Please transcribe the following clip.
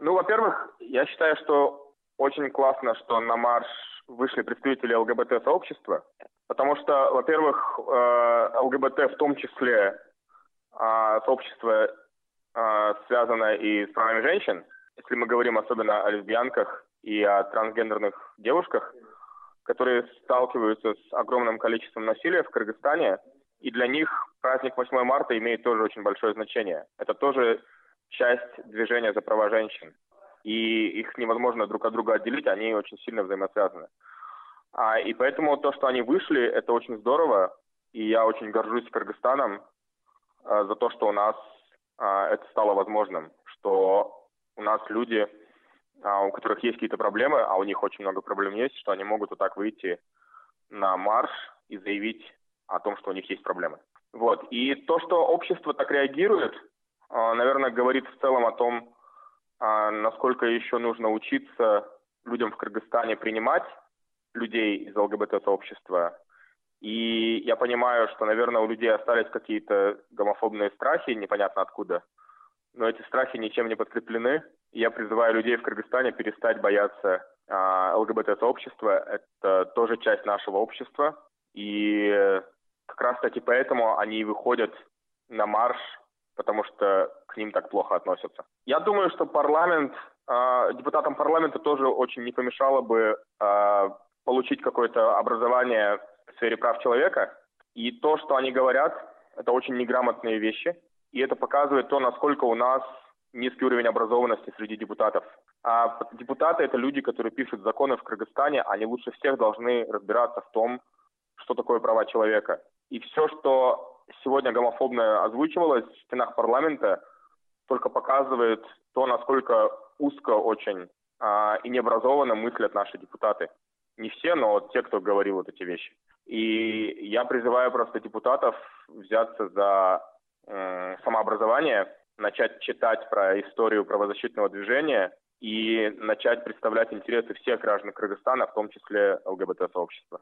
Ну, во-первых, я считаю, что очень классно, что на марш вышли представители ЛГБТ-сообщества, потому что, во-первых, э, ЛГБТ в том числе сообщество связано и с правами женщин, если мы говорим особенно о лесбиянках и о трансгендерных девушках, которые сталкиваются с огромным количеством насилия в Кыргызстане, и для них праздник 8 марта имеет тоже очень большое значение. Это тоже часть движения за права женщин. И их невозможно друг от друга отделить, они очень сильно взаимосвязаны. А, и поэтому то, что они вышли, это очень здорово, и я очень горжусь Кыргызстаном а, за то, что у нас а, это стало возможным, что у нас люди, а, у которых есть какие-то проблемы, а у них очень много проблем есть, что они могут вот так выйти на марш и заявить о том, что у них есть проблемы. Вот. И то, что общество так реагирует, наверное, говорит в целом о том, насколько еще нужно учиться людям в Кыргызстане принимать людей из ЛГБТ-сообщества. И я понимаю, что, наверное, у людей остались какие-то гомофобные страхи, непонятно откуда. Но эти страхи ничем не подкреплены. Я призываю людей в Кыргызстане перестать бояться а, ЛГБТ-сообщества. Это тоже часть нашего общества. И как раз таки поэтому они выходят на марш, потому что к ним так плохо относятся. Я думаю, что парламент, депутатам парламента тоже очень не помешало бы получить какое-то образование в сфере прав человека. И то, что они говорят, это очень неграмотные вещи. И это показывает то, насколько у нас низкий уровень образованности среди депутатов. А депутаты – это люди, которые пишут законы в Кыргызстане, они лучше всех должны разбираться в том, что такое права человека. И все, что сегодня гомофобно озвучивалось в стенах парламента, только показывает то, насколько узко очень а, и необразованно мыслят наши депутаты. Не все, но вот те, кто говорил вот эти вещи. И я призываю просто депутатов взяться за э, самообразование, начать читать про историю правозащитного движения и начать представлять интересы всех граждан Кыргызстана, в том числе ЛГБТ-сообщества.